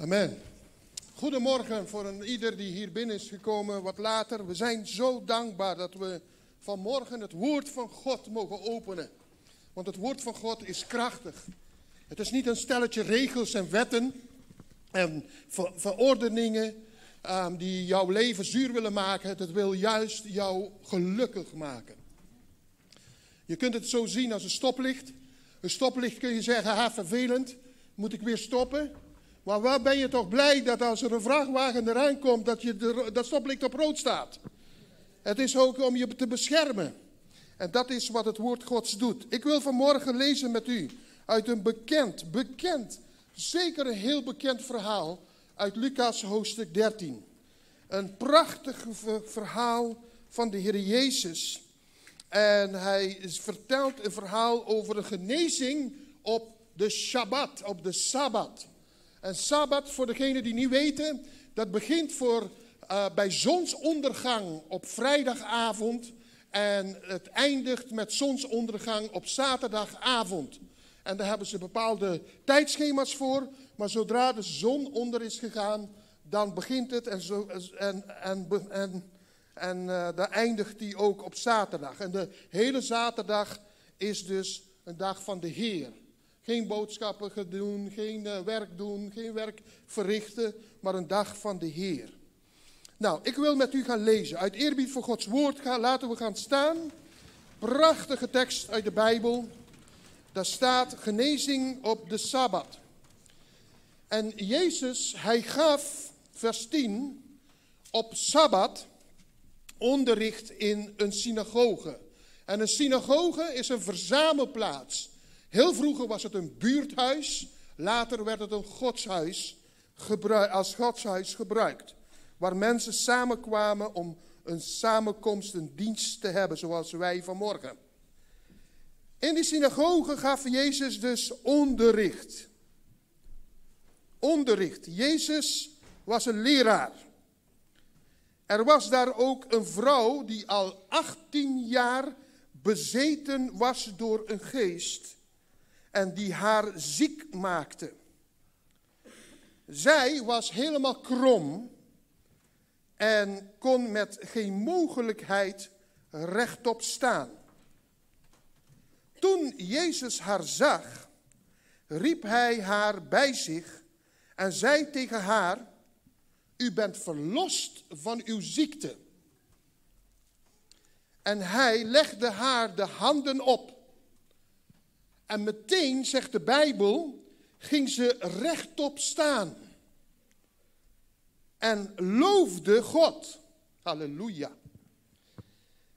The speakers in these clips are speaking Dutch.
Amen. Goedemorgen voor een ieder die hier binnen is gekomen wat later. We zijn zo dankbaar dat we vanmorgen het woord van God mogen openen. Want het woord van God is krachtig. Het is niet een stelletje regels en wetten en ver verordeningen um, die jouw leven zuur willen maken. Het wil juist jou gelukkig maken. Je kunt het zo zien als een stoplicht. Een stoplicht kun je zeggen, ha vervelend, moet ik weer stoppen? Maar waar ben je toch blij dat als er een vrachtwagen eraan komt, dat je dat stoplicht op rood staat? Het is ook om je te beschermen. En dat is wat het woord Gods doet. Ik wil vanmorgen lezen met u uit een bekend, bekend, zeker een heel bekend verhaal uit Lucas hoofdstuk 13. Een prachtig verhaal van de Heer Jezus. En hij vertelt een verhaal over een genezing op de Shabbat, op de Sabbat. En Sabbat, voor degenen die niet weten, dat begint voor, uh, bij zonsondergang op vrijdagavond. En het eindigt met zonsondergang op zaterdagavond. En daar hebben ze bepaalde tijdschema's voor. Maar zodra de zon onder is gegaan, dan begint het en, zo, en, en, en, en uh, dan eindigt die ook op zaterdag. En de hele zaterdag is dus een dag van de Heer. Geen boodschappen doen, geen uh, werk doen, geen werk verrichten, maar een dag van de Heer. Nou, ik wil met u gaan lezen. Uit eerbied voor Gods woord gaan, laten we gaan staan. Prachtige tekst uit de Bijbel. Daar staat genezing op de Sabbat. En Jezus, hij gaf, vers 10, op Sabbat onderricht in een synagoge. En een synagoge is een verzamelplaats Heel vroeger was het een buurthuis, later werd het een godshuis als godshuis gebruikt. Waar mensen samenkwamen om een samenkomst, een dienst te hebben, zoals wij vanmorgen. In die synagoge gaf Jezus dus onderricht. Onderricht. Jezus was een leraar. Er was daar ook een vrouw die al 18 jaar bezeten was door een geest en die haar ziek maakte. Zij was helemaal krom en kon met geen mogelijkheid rechtop staan. Toen Jezus haar zag, riep hij haar bij zich en zei tegen haar: U bent verlost van uw ziekte. En hij legde haar de handen op. En meteen, zegt de Bijbel, ging ze rechtop staan. En loofde God. Halleluja.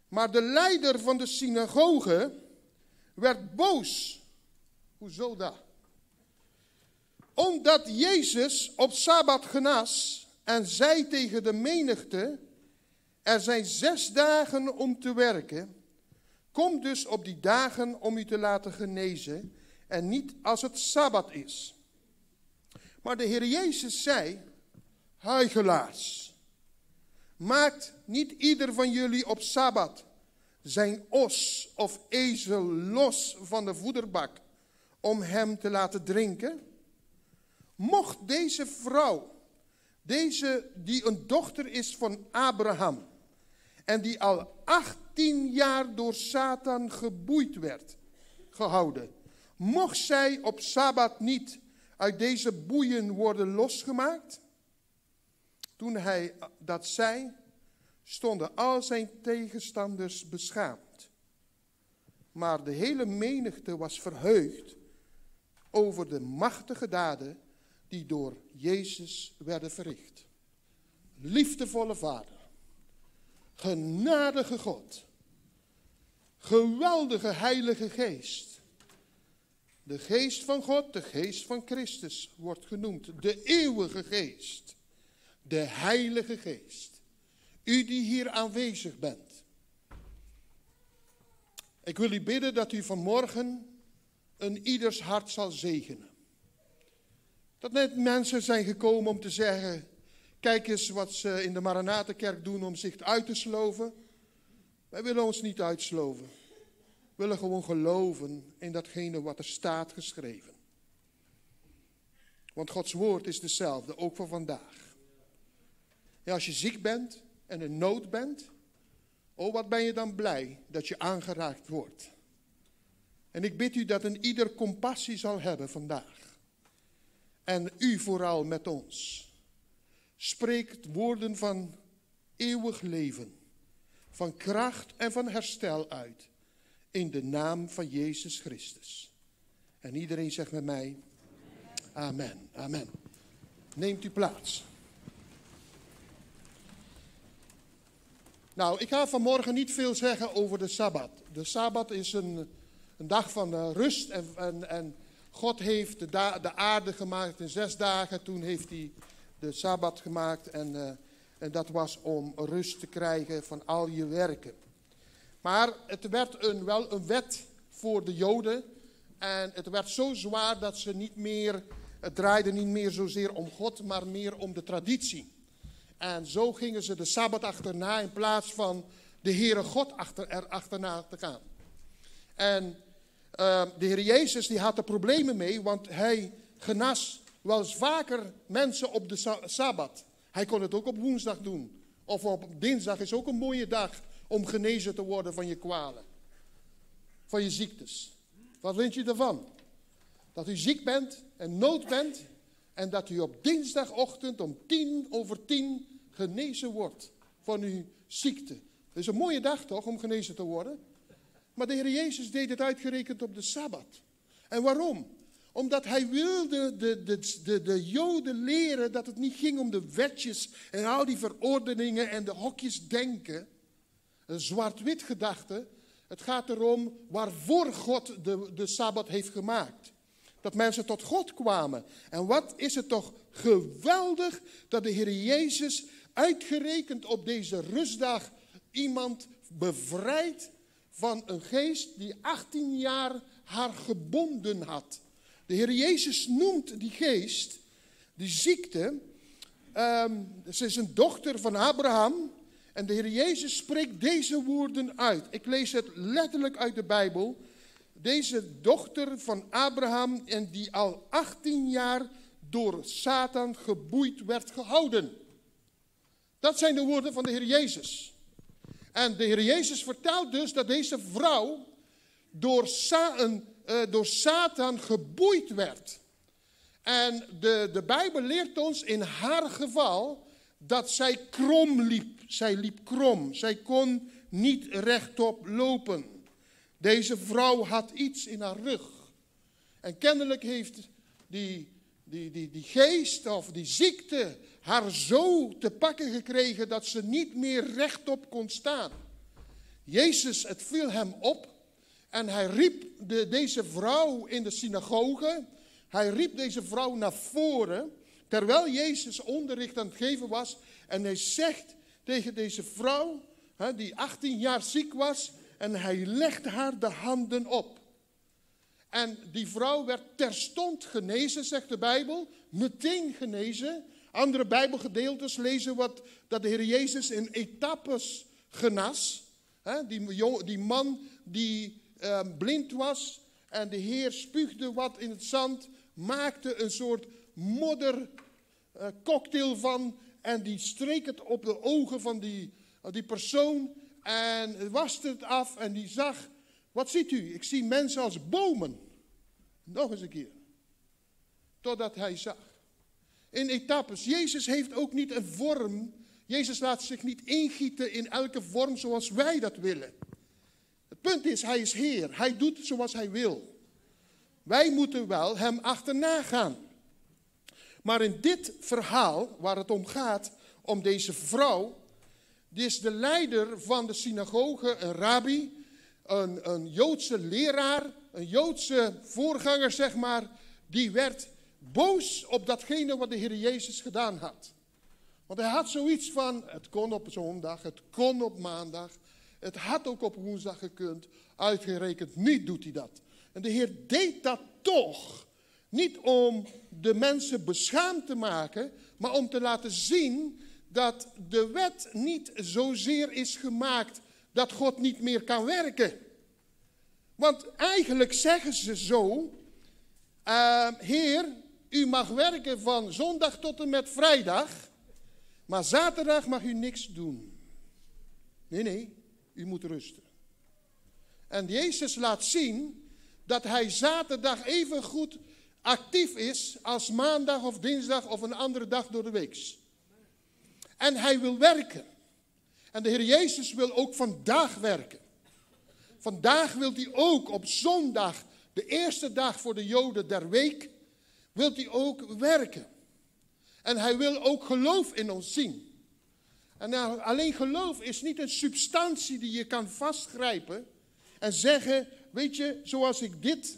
Maar de leider van de synagoge werd boos. Hoezo dat? Omdat Jezus op Sabbat genas en zei tegen de menigte: Er zijn zes dagen om te werken Kom dus op die dagen om u te laten genezen en niet als het Sabbat is. Maar de Heer Jezus zei, huigelaars, maakt niet ieder van jullie op Sabbat zijn os of ezel los van de voederbak om hem te laten drinken? Mocht deze vrouw, deze die een dochter is van Abraham en die al acht tien jaar door Satan geboeid werd, gehouden. Mocht zij op Sabbat niet uit deze boeien worden losgemaakt? Toen hij dat zei, stonden al zijn tegenstanders beschaamd. Maar de hele menigte was verheugd over de machtige daden die door Jezus werden verricht. Liefdevolle Vader. Genadige God. Geweldige Heilige Geest. De Geest van God, de Geest van Christus wordt genoemd. De eeuwige Geest. De Heilige Geest. U die hier aanwezig bent. Ik wil u bidden dat u vanmorgen een ieders hart zal zegenen. Dat net mensen zijn gekomen om te zeggen, Kijk eens wat ze in de Maranatenkerk doen om zich uit te sloven. Wij willen ons niet uitsloven. We willen gewoon geloven in datgene wat er staat geschreven. Want Gods woord is dezelfde, ook voor vandaag. Ja, als je ziek bent en in nood bent, oh wat ben je dan blij dat je aangeraakt wordt. En ik bid u dat een ieder compassie zal hebben vandaag. En u vooral met ons. Spreekt woorden van eeuwig leven, van kracht en van herstel uit. In de naam van Jezus Christus. En iedereen zegt met mij, amen, amen. Neemt u plaats. Nou, ik ga vanmorgen niet veel zeggen over de Sabbat. De Sabbat is een, een dag van uh, rust en, en, en, God heeft de, de, aarde gemaakt in zes dagen. Toen heeft hij de Sabbat gemaakt en, uh, en dat was om rust te krijgen van al je werken. Maar het werd een, wel een wet voor de Joden en het werd zo zwaar dat ze niet meer, het draaide niet meer zozeer om God, maar meer om de traditie. En zo gingen ze de Sabbat achterna in plaats van de Heere God achter, er achterna te gaan. En uh, de Heer Jezus die had er problemen mee, want hij genas wel eens vaker mensen op de Sabbat. Hij kon het ook op woensdag doen. Of op dinsdag is ook een mooie dag om genezen te worden van je kwalen. Van je ziektes. Wat vind je ervan? Dat u ziek bent en nood bent en dat u op dinsdagochtend om tien over tien genezen wordt van uw ziekte. Dat is een mooie dag toch om genezen te worden? Maar de Heer Jezus deed het uitgerekend op de Sabbat. En waarom? Omdat hij wilde de, de, de, de Joden leren dat het niet ging om de wetjes en al die verordeningen en de hokjes denken. Een zwart-wit gedachte. Het gaat erom waarvoor God de, de Sabbat heeft gemaakt. Dat mensen tot God kwamen. En wat is het toch geweldig dat de Heer Jezus uitgerekend op deze rustdag iemand bevrijdt van een geest die 18 jaar haar gebonden had. De Heer Jezus noemt die geest, die ziekte, um, ze is een dochter van Abraham. En de Heer Jezus spreekt deze woorden uit. Ik lees het letterlijk uit de Bijbel. Deze dochter van Abraham en die al 18 jaar door Satan geboeid werd gehouden. Dat zijn de woorden van de Heer Jezus. En de Heer Jezus vertelt dus dat deze vrouw door, Sa een, uh, door Satan geboeid werd. En de, de Bijbel leert ons in haar geval dat zij krom liep. Zij liep krom. Zij kon niet rechtop lopen. Deze vrouw had iets in haar rug. En kennelijk heeft die, die, die, die geest of die ziekte haar zo te pakken gekregen dat ze niet meer rechtop kon staan. Jezus, het viel hem op en hij riep de, deze vrouw in de synagoge. Hij riep deze vrouw naar voren terwijl Jezus onderricht aan het geven was. En hij zegt tegen deze vrouw, hè, die 18 jaar ziek was, en hij legt haar de handen op. En die vrouw werd terstond genezen, zegt de Bijbel, meteen genezen. Andere Bijbelgedeeltes lezen wat, dat de Heer Jezus in etappes genas. die, die, man die ehm, blind was en de Heer spuugde wat in het zand, maakte een soort moddercocktail uh, van en die streek het op de ogen van die, die persoon en waste het af en die zag, wat ziet u? Ik zie mensen als bomen. Nog eens een keer. Totdat hij zag in etappes. Jezus heeft ook niet een vorm. Jezus laat zich niet ingieten in elke vorm zoals wij dat willen. Punt is, hij is Heer. Hij doet zoals hij wil. Wij moeten wel hem achterna gaan. Maar in dit verhaal, waar het om gaat, om deze vrouw, die is de leider van de synagoge, een rabbi, een, een Joodse leraar, een Joodse voorganger, zeg maar, die werd boos op datgene wat de Heer Jezus gedaan had. Want hij had zoiets van, het kon op zondag, het kon op maandag, het had ook op woensdag gekund, uitgerekend niet doet hij dat. En de Heer deed dat toch, niet om de mensen beschaamd te maken, maar om te laten zien dat de wet niet zozeer is gemaakt dat God niet meer kan werken. Want eigenlijk zeggen ze zo, uh, Heer, U mag werken van zondag tot en met vrijdag, maar zaterdag mag u niks doen. Nee, nee, u moet rusten. En Jezus laat zien dat hij zaterdag even goed actief is als maandag of dinsdag of een andere dag door de week. En hij wil werken. En de Heer Jezus wil ook vandaag werken. Vandaag wil hij ook op zondag, de eerste dag voor de Joden der week, wil hij ook werken. En hij wil ook geloof in ons zien. En nou, alleen geloof is niet een substantie die je kan vastgrijpen en zeggen, weet je, zoals ik dit,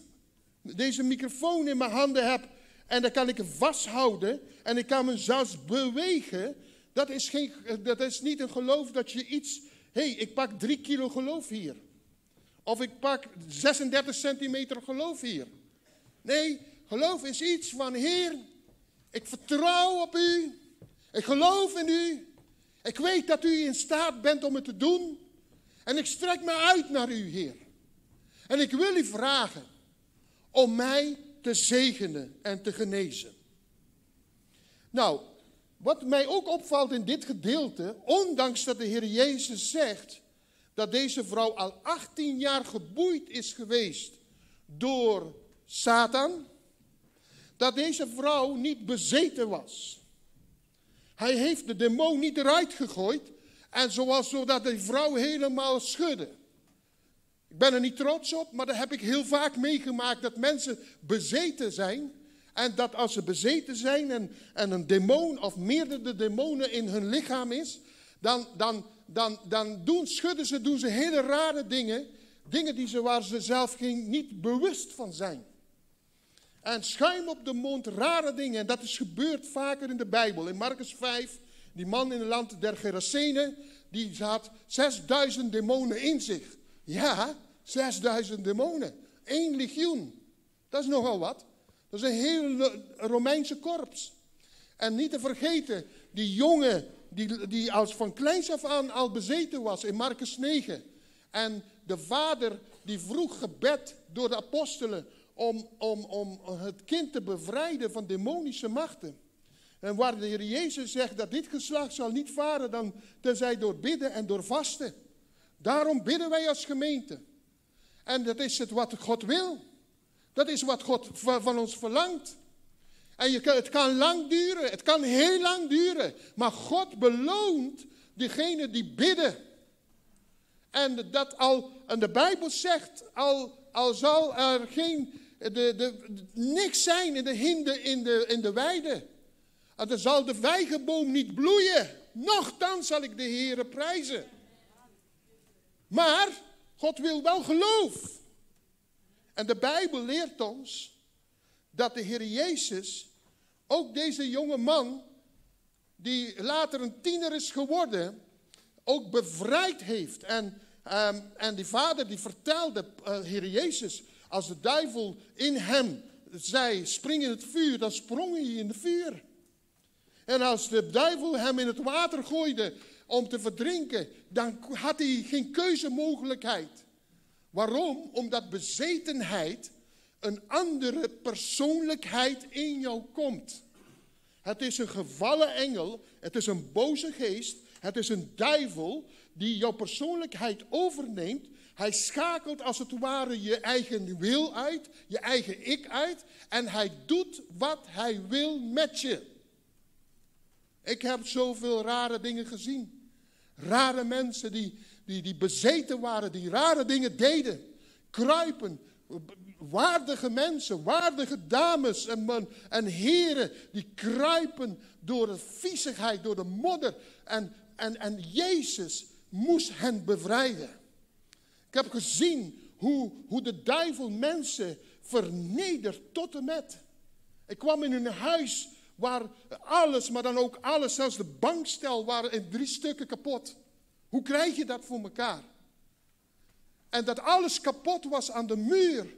deze microfoon in mijn handen heb en dan kan ik hem vasthouden en ik kan me zelfs bewegen. Dat is, geen, dat is niet een geloof dat je iets, hé, hey, ik pak drie kilo geloof hier. Of ik pak 36 centimeter geloof hier. Nee, geloof is iets van, Heer, ik vertrouw op u. Ik geloof in u. Ik weet dat u in staat bent om het te doen. En ik strek me uit naar u, Heer. En ik wil u vragen om mij te zegenen en te genezen. Nou, wat mij ook opvalt in dit gedeelte, ondanks dat de Heer Jezus zegt dat deze vrouw al 18 jaar geboeid is geweest door Satan, dat deze vrouw niet bezeten was. Hij heeft de demon niet eruit gegooid en zoals zodat de vrouw helemaal schudde. Ik ben er niet trots op, maar dat heb ik heel vaak meegemaakt dat mensen bezeten zijn. En dat als ze bezeten zijn en, en een demon of meerdere demonen in hun lichaam is, dan, dan, dan, dan doen, schudden ze, doen ze hele rare dingen. Dingen die ze, waar ze zelf geen, niet bewust van zijn. En schuim op de mond, rare dingen. En dat is gebeurd vaker in de Bijbel. In Marcus 5, die man in het land der Gerasenen, die had 6000 demonen in zich. Ja, 6000 demonen. Eén legioen. Dat is nogal wat. Dat is een heel Romeinse korps. En niet te vergeten, die jongen die, die als van kleins af aan al bezeten was in Marcus 9. En de vader die vroeg gebed door de apostelen om, om, om het kind te bevrijden van demonische machten. En waar de Heer Jezus zegt dat dit geslacht zal niet varen dan tenzij door bidden en door vasten. Daarom bidden wij als gemeente. En dat is het wat God wil. Dat is wat God van ons verlangt. En je, het kan lang duren, het kan heel lang duren. Maar God beloont diegenen die bidden. En dat al, en de Bijbel zegt, al, al zal er geen, de, de, niks zijn in de hinde in de, in de weide. En dan zal de wijgenboom niet bloeien. Nochtans zal ik de Heere prijzen. Maar God wil wel geloof. En de Bijbel leert ons dat de Heer Jezus ook deze jonge man, die later een tiener is geworden, ook bevrijd heeft. En, um, en die vader die vertelde, uh, Heer Jezus, als de duivel in hem zei, spring in het vuur, dan sprong hij in het vuur. En als de duivel hem in het water gooide om te verdrinken, dan had hij geen keuzemogelijkheid. Waarom? Omdat bezetenheid een andere persoonlijkheid in jou komt. Het is een gevallen engel, het is een boze geest, het is een duivel die jouw persoonlijkheid overneemt. Hij schakelt als het ware je eigen wil uit, je eigen ik uit en hij doet wat hij wil met je. Ik heb zoveel rare dingen gezien. Rare mensen die, die, die bezeten waren, die rare dingen deden. Kruipen, waardige mensen, waardige dames en, en heren, die kruipen door de viezigheid, door de modder. En, en, en Jezus moest hen bevrijden. Ik heb gezien hoe, hoe de duivel mensen vernedert tot en met. Ik kwam in een huis waar alles, maar dan ook alles, zelfs de bankstel, waren in drie stukken kapot. Hoe krijg je dat voor elkaar? En dat alles kapot was aan de muur.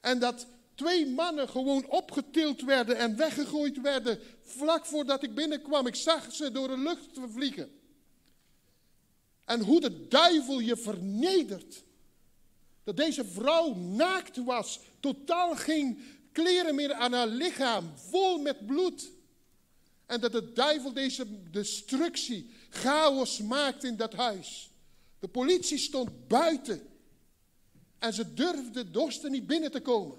En dat twee mannen gewoon opgetild werden en weggegooid werden vlak voordat ik binnenkwam. Ik zag ze door de lucht vliegen. En hoe de duivel je vernedert. Dat deze vrouw naakt was, totaal geen kleren meer aan haar lichaam, vol met bloed. En dat de duivel deze destructie, chaos maakt in dat huis. De politie stond buiten. En ze durfden dorsten niet binnen te komen.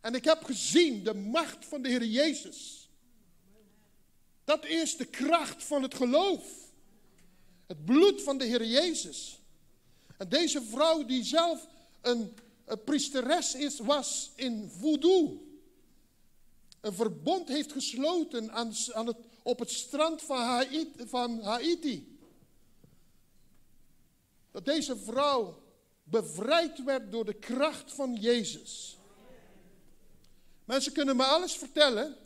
En ik heb gezien de macht van de Heer Jezus. Dat is de kracht van het geloof. Het bloed van de Heer Jezus. En deze vrouw die zelf een, een priesteres is, was in voodoo. Een verbond heeft gesloten aan, aan het, op het strand van Haiti, van Haiti. Dat deze vrouw bevrijd werd door de kracht van Jezus. Mensen kunnen me alles vertellen,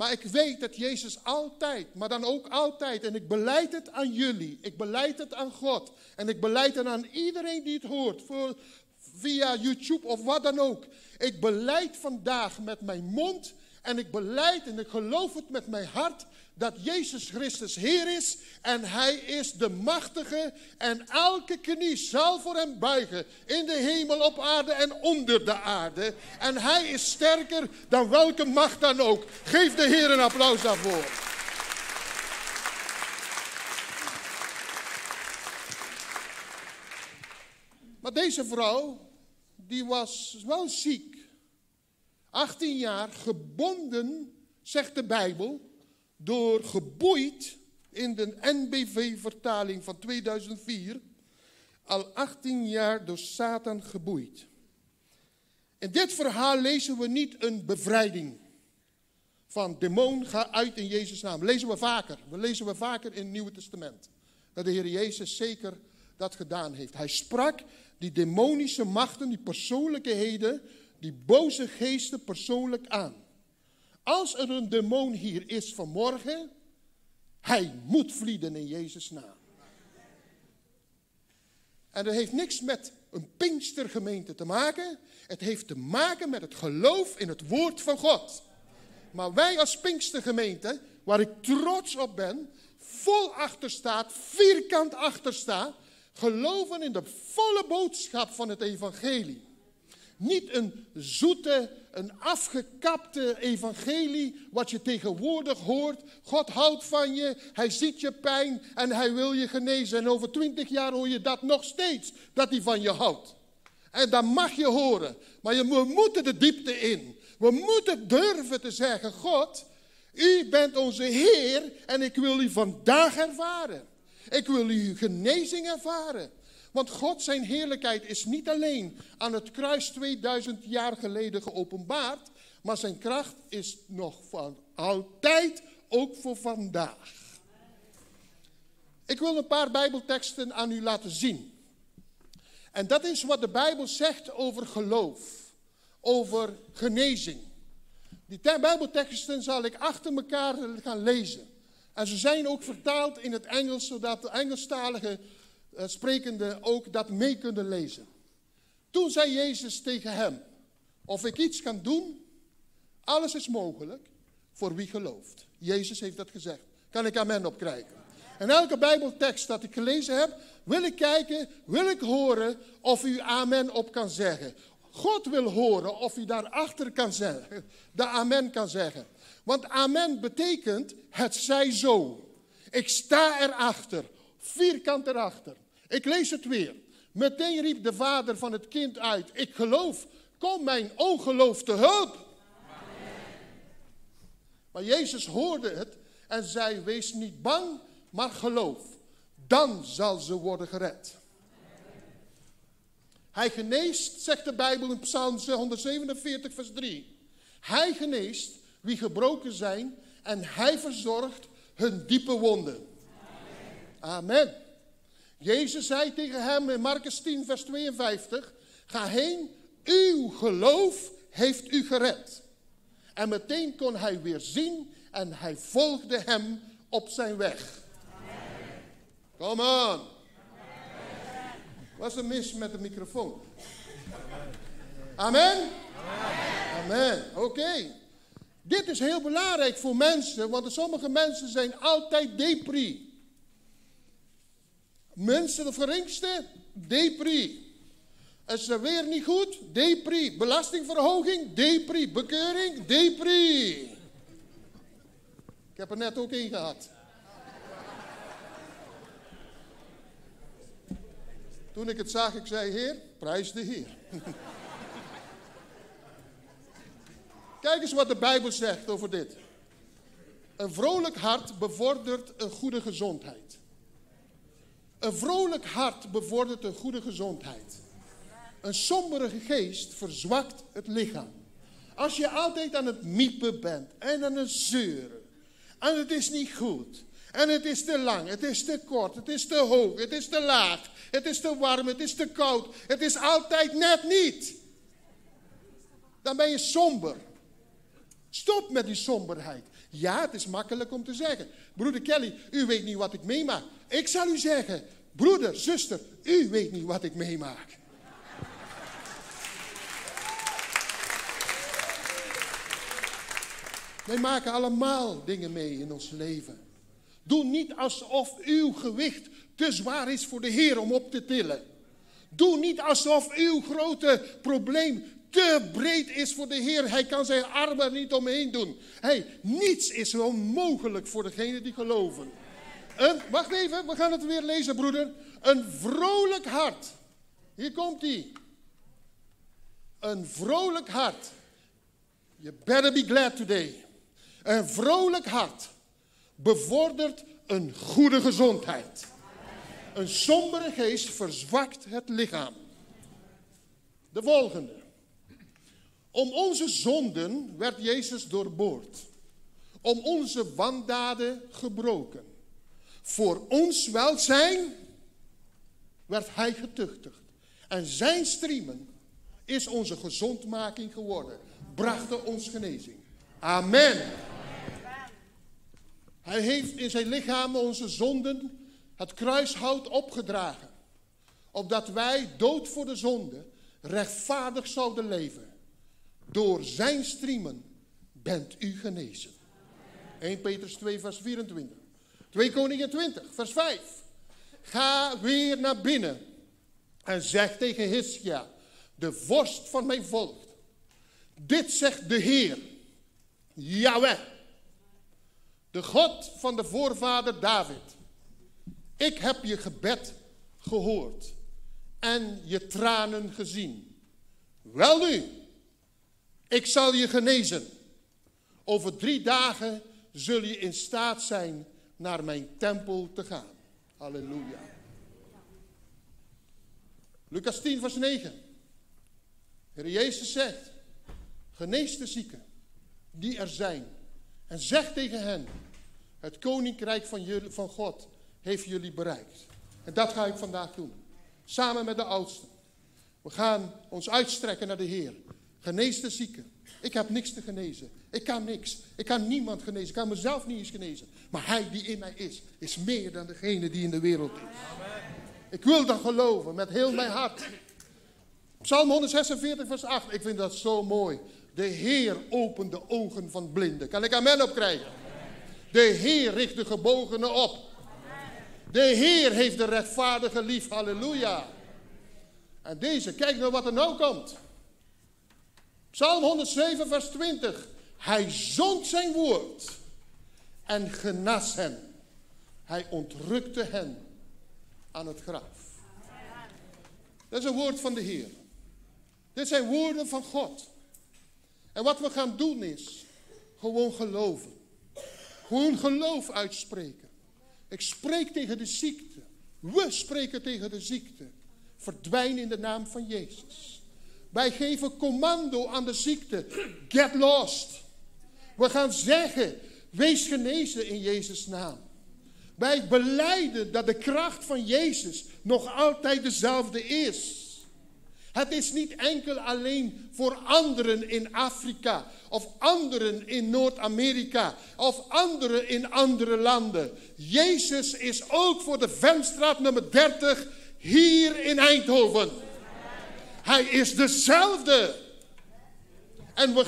maar ik weet dat Jezus altijd, maar dan ook altijd, en ik beleid het aan jullie, ik beleid het aan God, en ik beleid het aan iedereen die het hoort, voor, via YouTube of wat dan ook. Ik beleid vandaag met mijn mond en ik beleid en ik geloof het met mijn hart dat Jezus Christus Heer is en Hij is de machtige en elke knie zal voor Hem buigen in de hemel, op aarde en onder de aarde. En Hij is sterker dan welke macht dan ook. Geef de Heer een applaus daarvoor. Maar deze vrouw, die was wel ziek. 18 jaar, gebonden, zegt de Bijbel, door geboeid in de NBV-vertaling van 2004, al 18 jaar door Satan geboeid. In dit verhaal lezen we niet een bevrijding van demon, ga uit in Jezus' naam. Lezen we vaker. We lezen we vaker in het Nieuwe Testament. Dat de Heer Jezus zeker dat gedaan heeft. Hij sprak die demonische machten, die persoonlijkheden, die boze geesten persoonlijk aan. Als er een demon hier is vanmorgen, hij moet vlieden in Jezus' naam. En dat heeft niks met een Pinkstergemeente te maken. Het heeft te maken met het geloof in het woord van God. Maar wij als Pinkstergemeente, waar ik trots op ben, vol achter staat, vierkant achter sta, geloven in de volle boodschap van het evangelie. Niet een zoete, een afgekapte evangelie, wat je tegenwoordig hoort. God houdt van je, hij ziet je pijn en hij wil je genezen. En over twintig jaar hoor je dat nog steeds, dat hij van je houdt. En dat mag je horen, maar we moeten de diepte in. We moeten durven te zeggen, God, u bent onze Heer en ik wil u vandaag ervaren. Ik wil uw genezing ervaren. Want God zijn heerlijkheid is niet alleen aan het kruis 2000 jaar geleden geopenbaard, maar zijn kracht is nog van altijd, ook voor vandaag. Ik wil een paar Bijbelteksten aan u laten zien. En dat is wat de Bijbel zegt over geloof, over genezing. Die Bijbelteksten zal ik achter elkaar gaan lezen. En ze zijn ook vertaald in het Engels, zodat de Engelstalige uh, sprekende ook dat mee kunnen lezen. Toen zei Jezus tegen hem, of ik iets kan doen, alles is mogelijk voor wie gelooft. Jezus heeft dat gezegd. Kan ik amen op krijgen? En elke Bijbeltekst dat ik gelezen heb, wil ik kijken, wil ik horen of u amen op kan zeggen. God wil horen of u daarachter kan zeggen, de amen kan zeggen. Want amen betekent het zij zo. Ik sta erachter, vierkant erachter. Ik lees het weer. Meteen riep de vader van het kind uit: Ik geloof, kom mijn ongeloof te hulp. Maar Jezus hoorde het en zei: Wees niet bang, maar geloof. Dan zal ze worden gered. Hij geneest, zegt de Bijbel in Psalm 147, vers 3. Hij geneest wie gebroken zijn en hij verzorgt hun diepe wonden. Amen. Jezus zei tegen hem in Marcus 10, vers 52, ga heen, uw geloof heeft u gered. En meteen kon hij weer zien en hij volgde hem op zijn weg. Kom on. Wat is er mis met de microfoon? Amen? Amen. Oké. Dit is heel belangrijk voor mensen, want sommige mensen zijn altijd depri. Mensen, de geringste, depri. Is er weer niet goed? Depri. Belastingverhoging? Depri. Bekeuring? Depri. Ik heb er net ook één gehad. Toen ik het zag, ik zei, Heer, prijs de Heer. Kijk eens wat de Bijbel zegt over dit. Een vrolijk hart bevordert een goede gezondheid. Een vrolijk hart bevordert een goede gezondheid. Een sombere geest verzwakt het lichaam. Als je altijd aan het miepen bent en aan het zeuren. En het is niet goed. En het is te lang, het is te kort, het is te hoog, het is te laag, het is te warm, het is te koud. Het is altijd net niet. Dan ben je somber. Stop met die somberheid. Ja, het is makkelijk om te zeggen. Broeder Kelly, u weet niet wat ik meemaak. Ik zal u zeggen, broeder, zuster, u weet niet wat ik meemaak. Wij maken allemaal dingen mee in ons leven. Doe niet alsof uw gewicht te zwaar is voor de Heer om op te tillen. Doe niet alsof uw grote probleem te breed is voor de Heer. Hij kan zijn armen niet omheen doen. Hey, niets is onmogelijk voor degenen die geloven. Een, wacht even, we gaan het weer lezen, broeder. Een vrolijk hart. Hier komt hij. Een vrolijk hart. You better be glad today. Een vrolijk hart bevordert een goede gezondheid. Een sombere geest verzwakt het lichaam. De volgende. Om onze zonden werd Jezus doorboord. Om onze wandaden gebroken. Voor ons welzijn werd hij getuchtigd. En zijn striemen is onze gezondmaking geworden. Brachten ons genezing. Amen. Hij heeft in zijn lichaam onze zonden het kruishout opgedragen. Opdat wij dood voor de zonde rechtvaardig zouden leven. Door zijn striemen bent u genezen. 1 Petrus 2 vers 24. 2 Koningen 20 vers 5. Ga weer naar binnen en zeg tegen Hiskia, de vorst van mijn volk. Dit zegt de Heer, Yahweh, de God van de voorvader David. Ik heb je gebed gehoord en je tranen gezien. Wel nu, ik zal je genezen. Over drie dagen zul je in staat zijn naar mijn tempel te gaan. Halleluja. Lucas 10, vers 9. Heer Jezus zegt, genees de zieken die er zijn. En zeg tegen hen, het koninkrijk van, jullie, van God heeft jullie bereikt. En dat ga ik vandaag doen. Samen met de oudsten. We gaan ons uitstrekken naar de Heer. Genees de zieken. Ik heb niks te genezen. Ik kan niks. Ik kan niemand genezen. Ik kan mezelf niet eens genezen. Maar Hij die in mij is, is meer dan degene die in de wereld is. Ik wil dat geloven met heel mijn hart. Psalm 146, vers 8. Ik vind dat zo mooi. De Heer opent de ogen van blinden. Kan ik amen opkrijgen? De Heer richt de gebogenen op. De Heer heeft de rechtvaardige lief. Halleluja. En deze, kijk nou wat er nou komt. Psalm 107, vers 20. Hij zond zijn woord en genas hen. Hij ontrukte hen aan het graf. Dat is een woord van de Heer. Dit zijn woorden van God. En wat we gaan doen is gewoon geloven. Gewoon geloof uitspreken. Ik spreek tegen de ziekte. We spreken tegen de ziekte. Verdwijn in de naam van Jezus. Wij geven commando aan de ziekte. Get lost. We gaan zeggen, wees genezen in Jezus' naam. Wij beleiden dat de kracht van Jezus nog altijd dezelfde is. Het is niet enkel alleen voor anderen in Afrika of anderen in Noord-Amerika of anderen in andere landen. Jezus is ook voor de Venstraat nummer 30 hier in Eindhoven. Hij is dezelfde. En we